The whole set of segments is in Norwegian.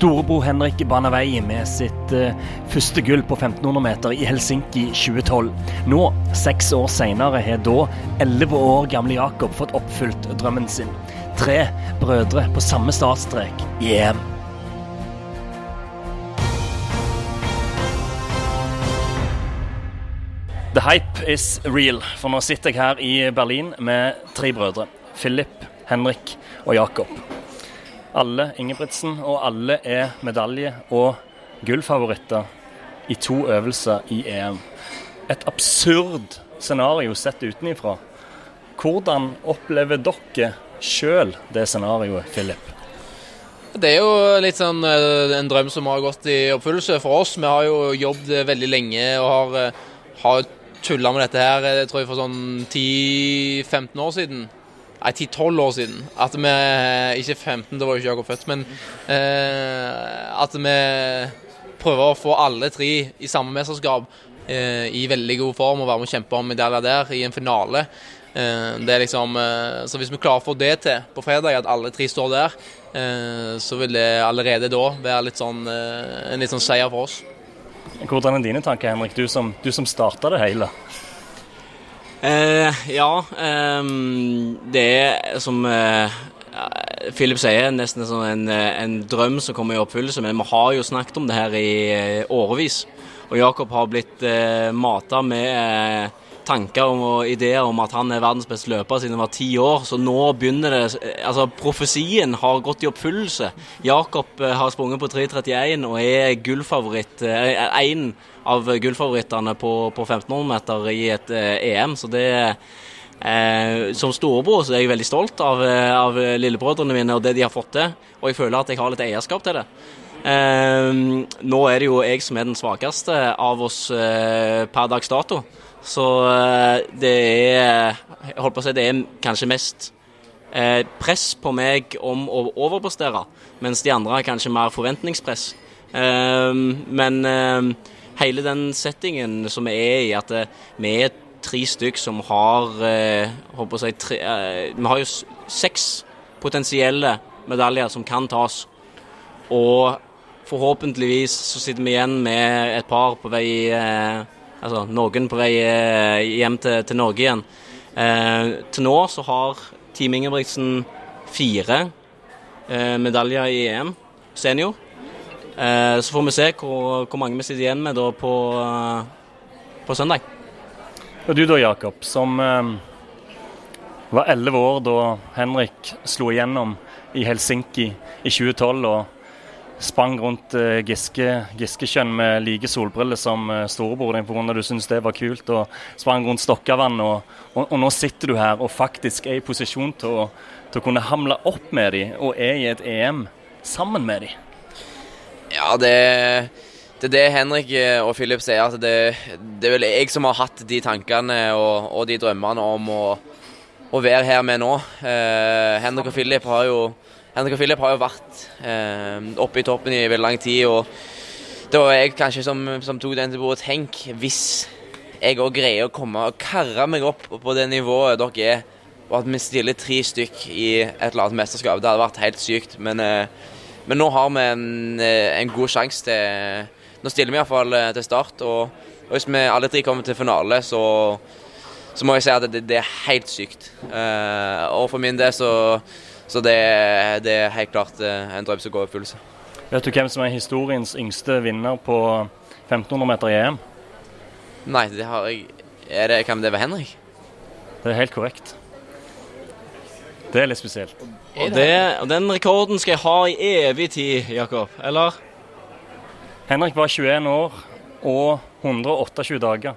Storebror Henrik bana vei med sitt uh, første gull på 1500 meter i Helsinki 2012. Nå, seks år senere, har da 11 år gamle Jakob fått oppfylt drømmen sin. Tre brødre på samme startstrek i EM. The hype is real, for nå sitter jeg her i Berlin med tre brødre. Philip, Henrik og Jakob. Alle Ingebrigtsen, og alle er medalje- og gullfavoritter i to øvelser i EM. Et absurd scenario sett utenifra. Hvordan opplever dere sjøl det scenarioet, Philip? Det er jo litt sånn eh, en drøm som har gått i oppfyllelse for oss. Vi har jo jobbet veldig lenge og har, eh, har tulla med dette her jeg tror jeg for sånn 10-15 år siden. Nei, 10-12 år siden. At vi Ikke 15, da var jo ikke Jakob født, men eh, at vi prøver å få alle tre i samme mesterskap eh, i veldig god form og være med og kjempe om medaljer der i en finale. Eh, det er liksom eh, Så hvis vi klarer å få det til på fredag, at alle tre står der, eh, så vil det allerede da være litt sånn, eh, en litt sånn seier for oss. Hvordan er dine tanker, Henrik, du som, du som starta det hele? Eh, ja, eh, det er som eh, Philip sier, nesten sånn en, en, drøm som kommer i oppfyllelse. Men vi har jo snakket om det her i eh, årevis. Og Jakob har blitt eh, mata med eh, tanker og ideer om at han er verdens beste løper siden han var ti år. Så nå begynner det Altså, profesien har gått i oppfyllelse. Jakob har sprunget på 3.31 og er gullfavoritt. Én av gullfavorittene på, på 1500 meter i et EM. Så det Eh, som storebror så er jeg veldig stolt av, av, lillebrødrene mine og det de har fått til. Og jeg føler at jeg har litt eierskap til det. Eh, nå er det jo jeg som er den svakeste av oss eh, per dags dato. Så det er jeg holdt på å si, det er kanskje mest press på meg om å overprestere, mens de andre har kanskje mer forventningspress. men hele den settingen som vi er i, at vi er tre stykk som har eh, på å si, tre, eh, Vi har jo seks potensielle medaljer som kan tas. Og forhåpentligvis så sitter vi igjen med et par på vei eh, Altså noen på vei eh, hjem til, til, Norge igjen. Eh, til nå så har Team Ingebrigtsen fire eh, medaljer i EM senior. så får vi se hvor, hvor, mange vi sitter igjen med da på, på søndag. Og du da, Jakob, som eh, var elleve år da Henrik slo igjennom i Helsinki i 2012 og sprang rundt eh, Giske, Giskekjønn med like solbriller som eh, storebror din pga. du syntes det var kult, og sprang rundt Stokkavann. Og, og, og, nå sitter du her og faktisk er i posisjon til å, til å kunne hamle opp med dem, og er i et EM sammen med dem. Ja, det det er det Henrik eh, og Philip sier, at det, det, er vel jeg som har hatt de tankene og, og de drømmene om å, å, være her med nå. Eh, Henrik, og Philip har jo, Henrik og Philip har jo vært eh, oppe i toppen i veldig lang tid. og Det var jeg kanskje som, som tok den til bordet. Tenk hvis jeg òg greier å komme og karre meg opp på det nivået dere er, og at vi stiller tre stykk i et eller annet mesterskap. Det hadde vært helt sykt. Men, eh, men nå har vi en, eh, en god sjanse til nå stiller vi iallfall eh, til start. Og, og, hvis vi alle tre kommer til finale, så, så må jeg si at det, det er helt sykt. Uh, og for min del så, så det, det, er helt klart eh, en drøm som går i oppfyllelse. Vet du hvem som er historiens yngste vinner på 1500 meter i EM? Nei, det har jeg er det, Kan det være Henrik? Det er helt korrekt. Det er litt spesielt. Og, det, og den rekorden skal jeg ha i evig tid, Jakob. Eller? Henrik var 21 år og 128 dager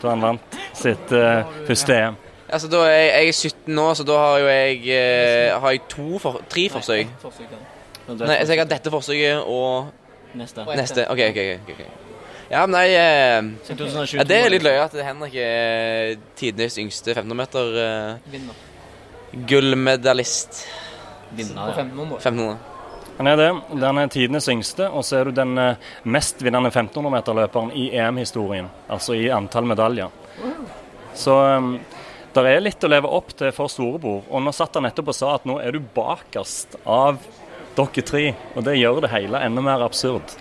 da han vant sitt uh, første EM. Altså, da er jeg, jeg, er 17 nå, så da har jo jeg, eh, har jeg to for, tre forsøk. Nei, så jeg har dette forsøket og Neste. Neste. OK, OK. ok. Ja, men nei eh, ja, Det er litt løye at Henrik er tidenes yngste 1500-meter Vinner gullmedalist. Vinner, ja. 1500. 1500. Han er det. Den er tidenes yngste. Og så er du den eh, mest vinnende 1500-meterløperen i EM-historien. Altså i antall medaljer. Så um, det er litt å leve opp til for storebror. Og nå satt han nettopp og sa at nå er du bakerst av dere tre. Og det gjør det hele enda mer absurd.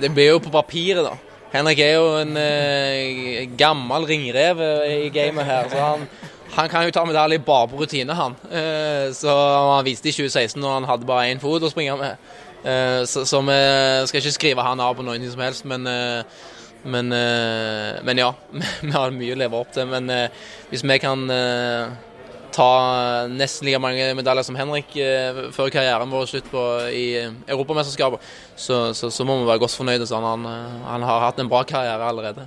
Det blir jo på papiret, da. Henrik er jo en eh, gammel ringrev eh, i gamet her. så han, han kan jo ta medalje bare på rutine, han. Eh, så Han viste i 2016 når han hadde bare én fot å springe med. Eh, så, vi skal ikke skrive han av på noe som helst, men eh, men, eh, men, ja, vi har mye å leve opp til. Men eh, hvis vi kan eh, ta nesten like mange medaljer som Henrik før karrieren vår slutt på i Europamesterskapet, så, så, så, må vi være godt fornøyde. Så han, han, har hatt en bra karriere allerede.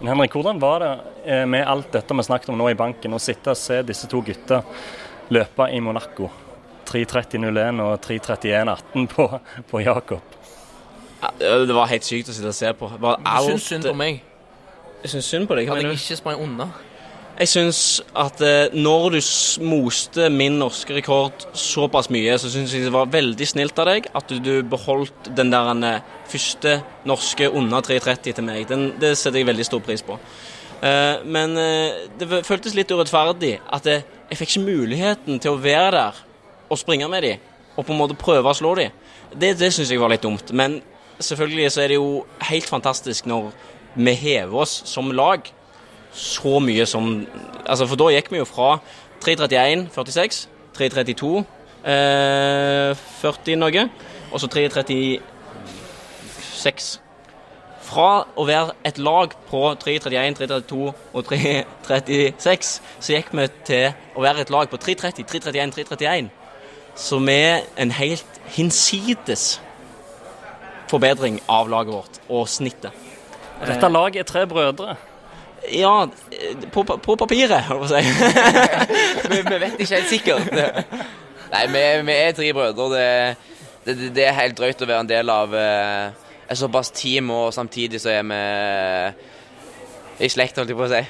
Men Henrik, Hvordan var det med alt dette vi snakket om nå i banken, å sitte og se disse to gutta løpe i Monaco? 3.30,01 og 3.31,18 på, på Jakob. Det var helt sykt å sitte og se på. Du syns synd på meg. Jeg syns synd på deg. At jeg ikke sprang unna. Jeg syns at eh, når du moste min norske rekord såpass mye, så syns jeg det var veldig snilt av deg at du, du beholdt den der eh, første norske under 3.30 til meg. Den, det setter jeg veldig stor pris på. Eh, men eh, det føltes litt urettferdig at jeg, eh, jeg fikk ikke muligheten til å være der og springe med dem og på en måte prøve å slå dem. Det, det syns jeg var litt dumt. Men selvfølgelig så er det jo helt fantastisk når vi hever oss som lag så mye som Altså, for da gikk vi jo fra 3.31, 46, 3.32, eh, 40 noe, og så 3.36. Fra å være et lag på 3.31, 3.32 og 3.36, så gikk vi til å være et lag på 3.30, 3.31, 3.31. Som er en helt hinsides forbedring av laget vårt og snittet. Dette laget er tre brødre. Ja, på, på papiret, holdt jeg på å si. vi, vi, vet ikke helt sikkert. Nei, vi, vi, er tre brødre. Det, det, det, er helt drøyt å være en del av uh, et såpass team, og samtidig så er vi i slekt, holdt jeg på å si.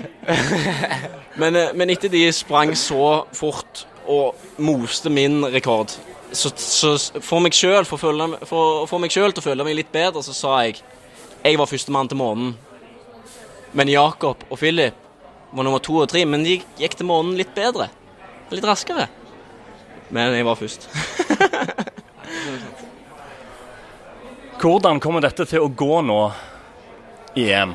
men, eh, men etter de sprang så fort og moste min rekord, så, så for meg sjøl til å føle meg litt bedre, så sa jeg jeg var førstemann til månen. Men Jakob og Philip var nummer to og tre. Men de gikk til månen litt bedre. Litt raskere. Men jeg var først. Hvordan kommer dette til å gå nå i EM?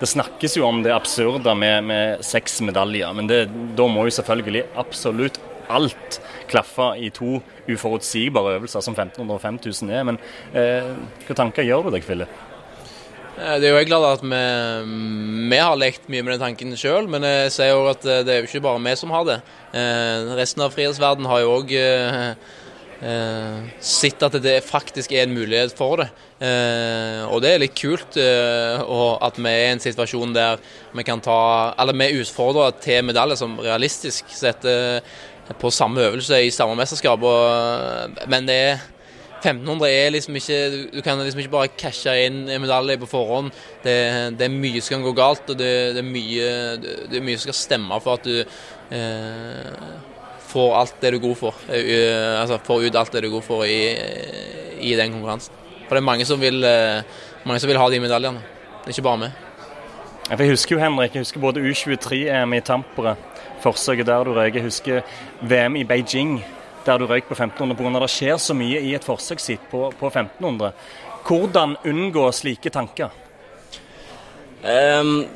Det snakkes jo om det absurde med, med seks medaljer, men det, da må jo selvfølgelig absolutt alt klaffe i to uforutsigbare øvelser som 1500 og 5000 er. Men eh, hvilke tanker gjør du deg, Philip? Eh, det er jo jeg glad at vi, vi har lekt mye med den tanken sjøl, men jeg ser jo at eh, det er jo ikke bare vi som har det. Eh, resten av frihetsverdenen har jo òg eh, eh, sett at det faktisk er en mulighet for det. Eh, og det er litt kult at vi er i en situasjon der vi kan ta Eller vi er utfordra til medalje som realistisk sett på samme øvelse i samme mesterskap. Og, men det er 1500 er liksom ikke Du kan liksom ikke bare cashe inn en medalje på forhånd. Det, det, er mye som kan gå galt, og det, det, er mye, det, er mye, som skal stemme for at du eh, får alt det du er god for. Uh, altså får ut alt det du er god for i, i den konkurransen. For det er mange som vil, uh, mange som vil ha de medaljene. Det er ikke bare meg. Jeg husker jo Henrik, jeg husker både U23-EM i Tampere forsøket der du røyk. Jeg husker VM i Beijing der du røyk på 1500 pga. det skjer så mye i et forsøkssitt på, på 1500. Hvordan unngå slike tanker? Um,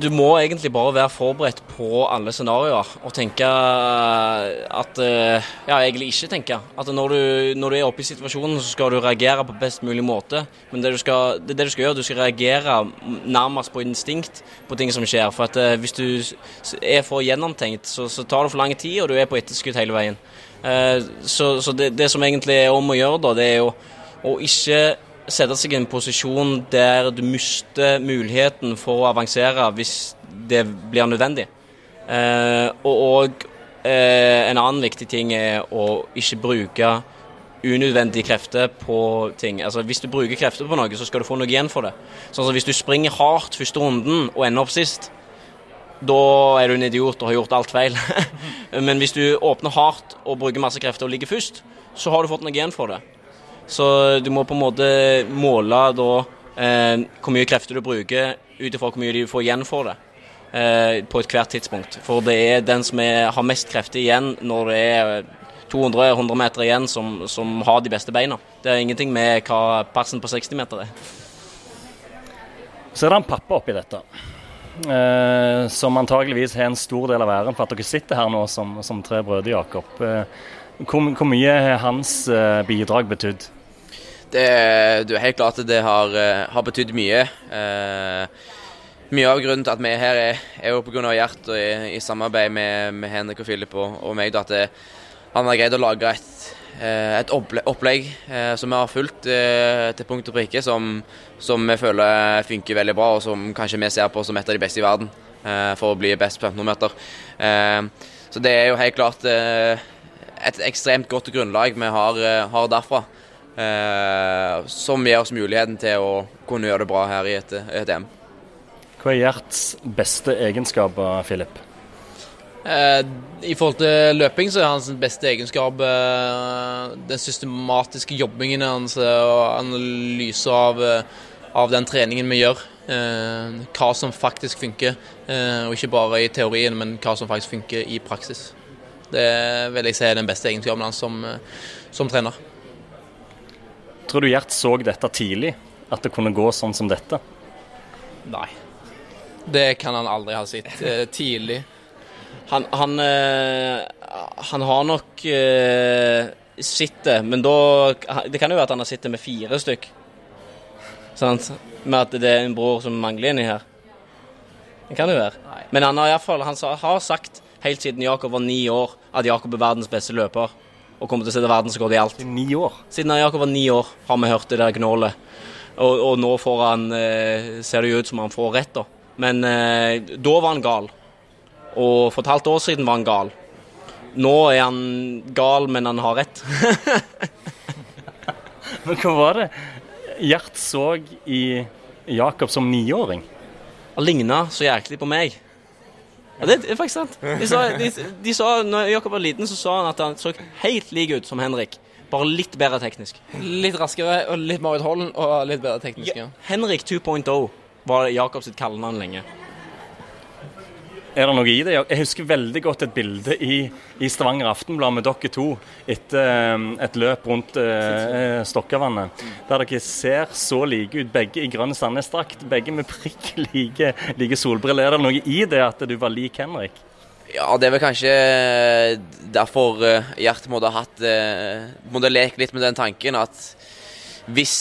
du må egentlig bare være forberedt på alle scenarioer og tenke at uh, Ja, egentlig ikke tenke. At når du, når du, er oppe i situasjonen, så skal du reagere på best mulig måte. Men det, du skal, det det du skal gjøre. Du skal reagere nærmest på instinkt på ting som skjer. For at uh, hvis du er for gjennomtenkt, så, så, tar det for lang tid, og du er på etterskudd hele veien. Uh, så, så det, det, som egentlig er om å gjøre, da, det er jo å ikke sette seg i en posisjon der du mister muligheten for å avansere hvis det blir nødvendig. Eh, og, eh, en annen viktig ting er å ikke bruke unødvendige krefter på ting. Altså Hvis du bruker krefter på noe, så skal du få noe igjen for det. Sånn at Hvis du springer hardt første runden og ender opp sist, da er du en idiot og har gjort alt feil. Men hvis du åpner hardt og bruker masse krefter og ligger først, så har du fått noe igjen for det. Så du må på en måte måle da eh, hvor mye krefter du bruker ut ifra hvor mye du får igjen for det eh, på ethvert tidspunkt. For det er den som er, har mest krefter igjen når det er 200-100 meter igjen som, som, har de beste beina. Det er ingenting med hva persen på 60 meter er. Så er det en pappa oppi dette. Eh, som antageligvis har en stor del av æren for at dere sitter her nå som, som tre brødre, Jakob. Eh, hvor, hvor, mye har hans eh, bidrag betydd? Det, det, er helt klart at det har, eh, har betydd mye. Eh, mye av grunnen til at vi er her, er, er jo pga. Gjert og i, i, samarbeid med, med, Henrik og Philip og, og meg. Da, at det, han har greid å lage et, eh, et opplegg som vi har fulgt til punkt og prikke, som, som, vi føler funker veldig bra, og som kanskje vi ser på som et av de beste i verden for å bli best på 1500 meter. Så det er jo helt klart et ekstremt godt grunnlag vi har, har derfra. Eh, som gir oss muligheten til å kunne gjøre det bra her i et, et EM. Hva er Gjerts beste egenskaper, Philip? Eh, I forhold til løping så er hans beste egenskap eh, den systematiske jobbingen hans eh, og analyse av, eh, av, den treningen vi gjør. Eh, hva som faktisk funker, og ikke bare i teorien, men hva som faktisk funker i praksis. Det vil jeg si er den beste egenskapen hans som, som trener. Tror du Gjert så dette tidlig? At det kunne gå sånn som dette? Nei. Det kan han aldri ha sett eh, tidlig. Han, han, eh, han, har nok eh, sett det, men da Det kan jo være at han har sett det med fire stykk. Sant? Med at det er en bror som mangler inni her. Det kan jo være. Nei. Men han har iallfall Han har sagt helt siden Jakob var ni år at Jakob er verdens beste løper og kommer til å sette verdensrekord i alt. I ni år? Siden Jakob var ni år, har vi hørt det der gnålet. Og, og, nå får han, eh, ser det jo ut som han får rett, da. Men eh, da var han gal. Og for et halvt år siden var han gal. Nå er han gal, men han har rett. men hva var det Gjert så i Jakob som niåring? Han ligna så jæklig på meg. Ja, det er faktisk sant. De sa, de, de sa, når Jakob var liten, så sa han at han så helt lik ut som Henrik. Bare litt bedre teknisk. Litt raskere og litt mer utholden og litt bedre teknisk. Ja. Henrik 2.0 var Jakob sitt kallenavn lenge. Er det noe i det? Jeg husker veldig godt et bilde i, i Stavanger Aftenblad med dere to etter um, et løp rundt eh, Stokkavannet. Der dere ser så like ut, begge i grønn Sandnes-drakt, begge med prikk like, like solbriller. Er det noe i det at du var lik Henrik? Ja, det er vel kanskje derfor uh, Gjert måtte ha hatt Måtte leke litt med den tanken at hvis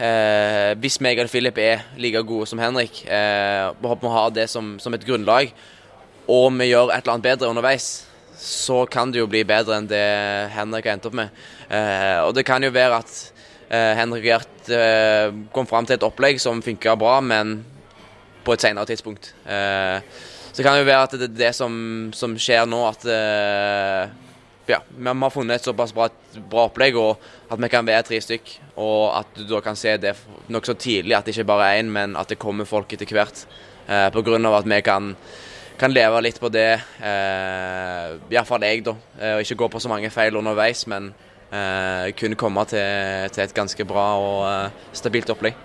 eh, hvis meg og Philip er like gode som Henrik, eh, håper vi å ha det som, som et grunnlag og vi gjør et eller annet bedre underveis, så kan det jo bli bedre enn det Henrik har endt opp med. Eh, og det kan jo være at eh, Henrik Gjert eh, kom fram til et opplegg som funka bra, men på et senere tidspunkt. Så det kan jo være at det er det som, som skjer nå, at ja, vi har funnet et såpass bra, bra, opplegg, og at vi kan være tre stykk. Og at du da kan se det nokså tidlig, at det ikke bare er én, men at det kommer folk etter hvert. Eh, av at vi kan kan leve litt på det, eh, iallfall jeg, da. Eh, og ikke gå på så mange feil underveis, men eh, kunne komme til, til, et ganske bra og eh, stabilt opplegg.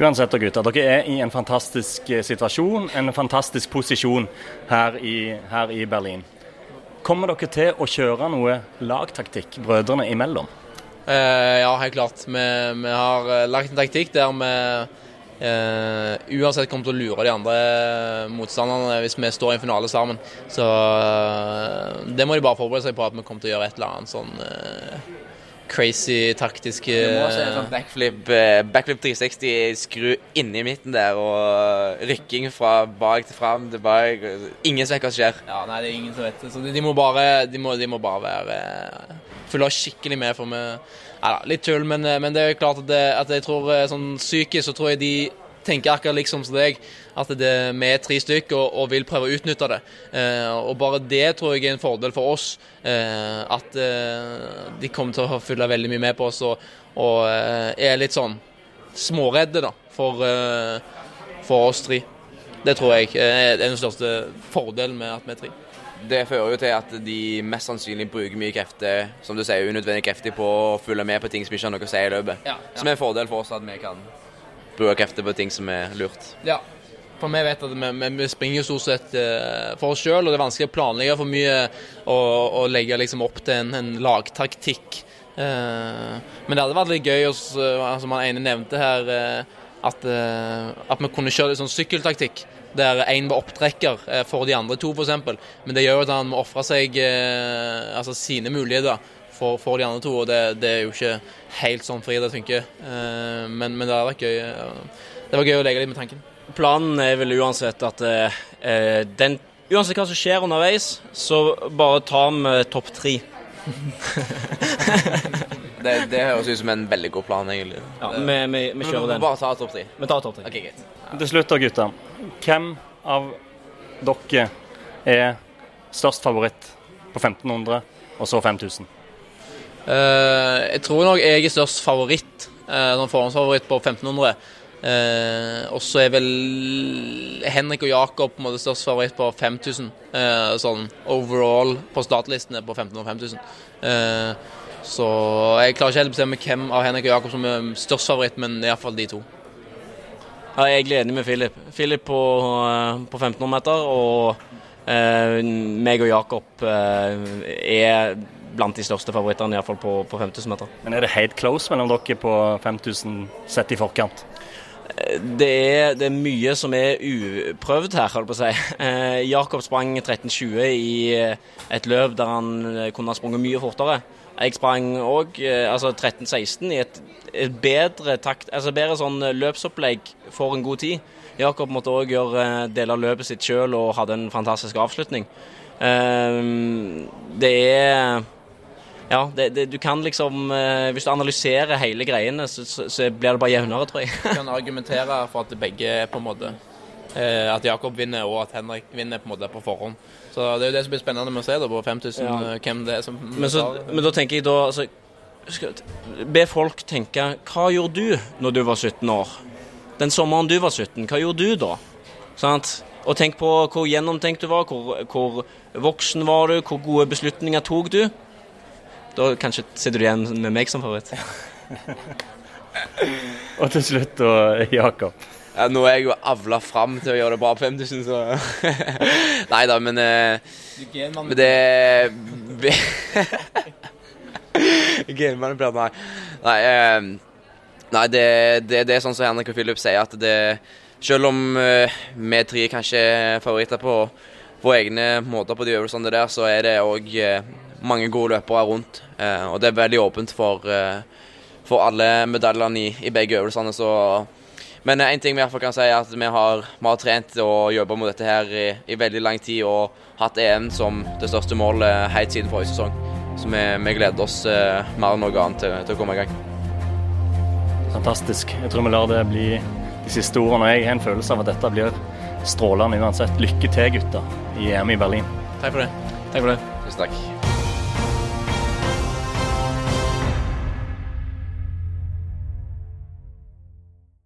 Uansett, gutter, dere er i en fantastisk eh, situasjon, en fantastisk posisjon her i, her i Berlin. Kommer dere til å kjøre noe lagtaktikk brødrene imellom? Eh, ja, helt klart. Vi, vi har lagt en taktikk der vi uansett kommer til å lure de andre motstanderne hvis vi står i en finale sammen. Så uh, det må de bare forberede seg på, at vi kommer til å gjøre et eller annet sånn crazy taktisk Du må se sånn backflip, backflip 360, skru inni midten der, og rykking fra bak til fram til bak. Ingen som vet hva som skjer. Ja, nei, det er ingen som vet det. Så de, de, må bare, de, må, de må bare være følge skikkelig med. for vi ja, litt tull, men, eh, men, det er klart at, det, at jeg tror eh, sånn psykisk så tror jeg de tenker akkurat liksom som deg, at vi er tre stykker og, og, vil prøve å utnytte det. Eh, og Bare det tror jeg er en fordel for oss. Eh, at eh, de kommer til å følge veldig mye med på oss og, og eh, er litt sånn småredde da, for, for oss tre. Det tror jeg er den største fordelen med at vi er tre det fører jo til at de mest sannsynlig bruker mye krefter som du sier, unødvendig krefter på å følge med på ting som ikke har noe å si i løpet. Ja, ja. Som er en fordel for oss at vi kan bruke krefter på ting som er lurt. Ja, For vi vet at vi, vi springer stort sett uh, for oss sjøl, og det er vanskelig å planlegge for mye og, og legge liksom opp til en, en lagtaktikk. Uh, men det hadde vært litt gøy, også, uh, som han ene nevnte her, at, at, vi kunne kjøre litt sånn sykkeltaktikk. Der én var opptrekker for de andre to, f.eks. Men det gjør at han må ofre seg altså sine muligheter for, for, de andre to, og det, det, er jo ikke helt sånn friidrett funker. Men, men det hadde vært gøy. Det var gøy å leke litt med tanken planen er vel uansett at uh, den, uansett hva som skjer underveis, så bare tar vi topp tre. det, det, høres ut som en veldig god plan, egentlig. Ja, vi, vi, vi kjører den. Bare ta topp tre. Vi tar topp tre. Okay, greit. Til slutt da, gutter. Hvem av dere er størst favoritt på 1500 og så 5000? Uh, eh, jeg tror nok jeg er størst favoritt, uh, forhåndsfavoritt på 1500. Uh, og så er vel Henrik og Jakob på en måte størst favoritt på 5000. Uh, sånn overall på startlistene på 1500 og 5000. Uh, så jeg klarer ikke helt å bestemme hvem av Henrik og Jakob som er størst favoritt, men iallfall de to. Ja, jeg er egentlig enig med Filip. Filip på, eh, på 1500 meter, og eh, meg og Jakob eh, er blant de største favorittene, iallfall på, på 5000 meter. Men er det helt close mellom dere på 5000 sett i forkant? det er, det er, mye som er uprøvd her, holdt på å si. Eh, Jakob sprang 13,20 i eh, et løp der han eh, kunne ha sprunget mye fortere. Jeg sprang òg altså 13-16 i et, et, bedre takt, altså bedre sånn løpsopplegg for en god tid. Jakob måtte òg gjøre deler av løpet sitt sjøl og hadde en fantastisk avslutning. Eh, det er ja, det, det, du kan liksom eh, Hvis du analyserer hele greiene, så, så, så blir det bare jevnere, tror jeg. Du kan argumentere for at begge er på en måte eh, At Jakob vinner og at Henrik vinner på en måte på forhånd. Så det er jo det som blir spennende med å se da, på 5000, ja. Eh, hvem det er som men, så, men da tenker jeg da altså, Be folk tenke Hva gjorde du når du var 17 år? Den sommeren du var 17, hva gjorde du da? Sant? Og tenk på hvor gjennomtenkt du var, hvor, hvor voksen var du, hvor gode beslutninger tok du. Da kanskje sitter du igjen med meg som favoritt. og til slutt da, Jakob. Ja, nå er jeg jo avla fram til å gjøre det bra på 5000, så Nei da, men eh, Men det Genmanipulert, nei. Nei, eh, nei det, det, det, er sånn som Henrik og Philip sier, at det Selv om eh, vi tre kanskje er favoritter på, på egne måter på de øvelsene der, så er det òg mange gode løpere rundt. Eh, og det er veldig åpent for, eh, for alle medaljene i, i, begge øvelsene. Så. Men én ting vi i hvert fall kan si er at vi har, vi har trent og jobba mot dette her i, i, veldig lang tid og hatt EM som det største målet helt siden forrige sesong. Så vi, vi gleder oss eh, mer enn noe annet til, til, å komme i gang. Fantastisk. Jeg tror vi lar det bli de siste ordene. Jeg har en følelse av at dette blir strålende uansett. Lykke til, gutter, i EM i Berlin. Takk for det. Takk for det. Tusen takk.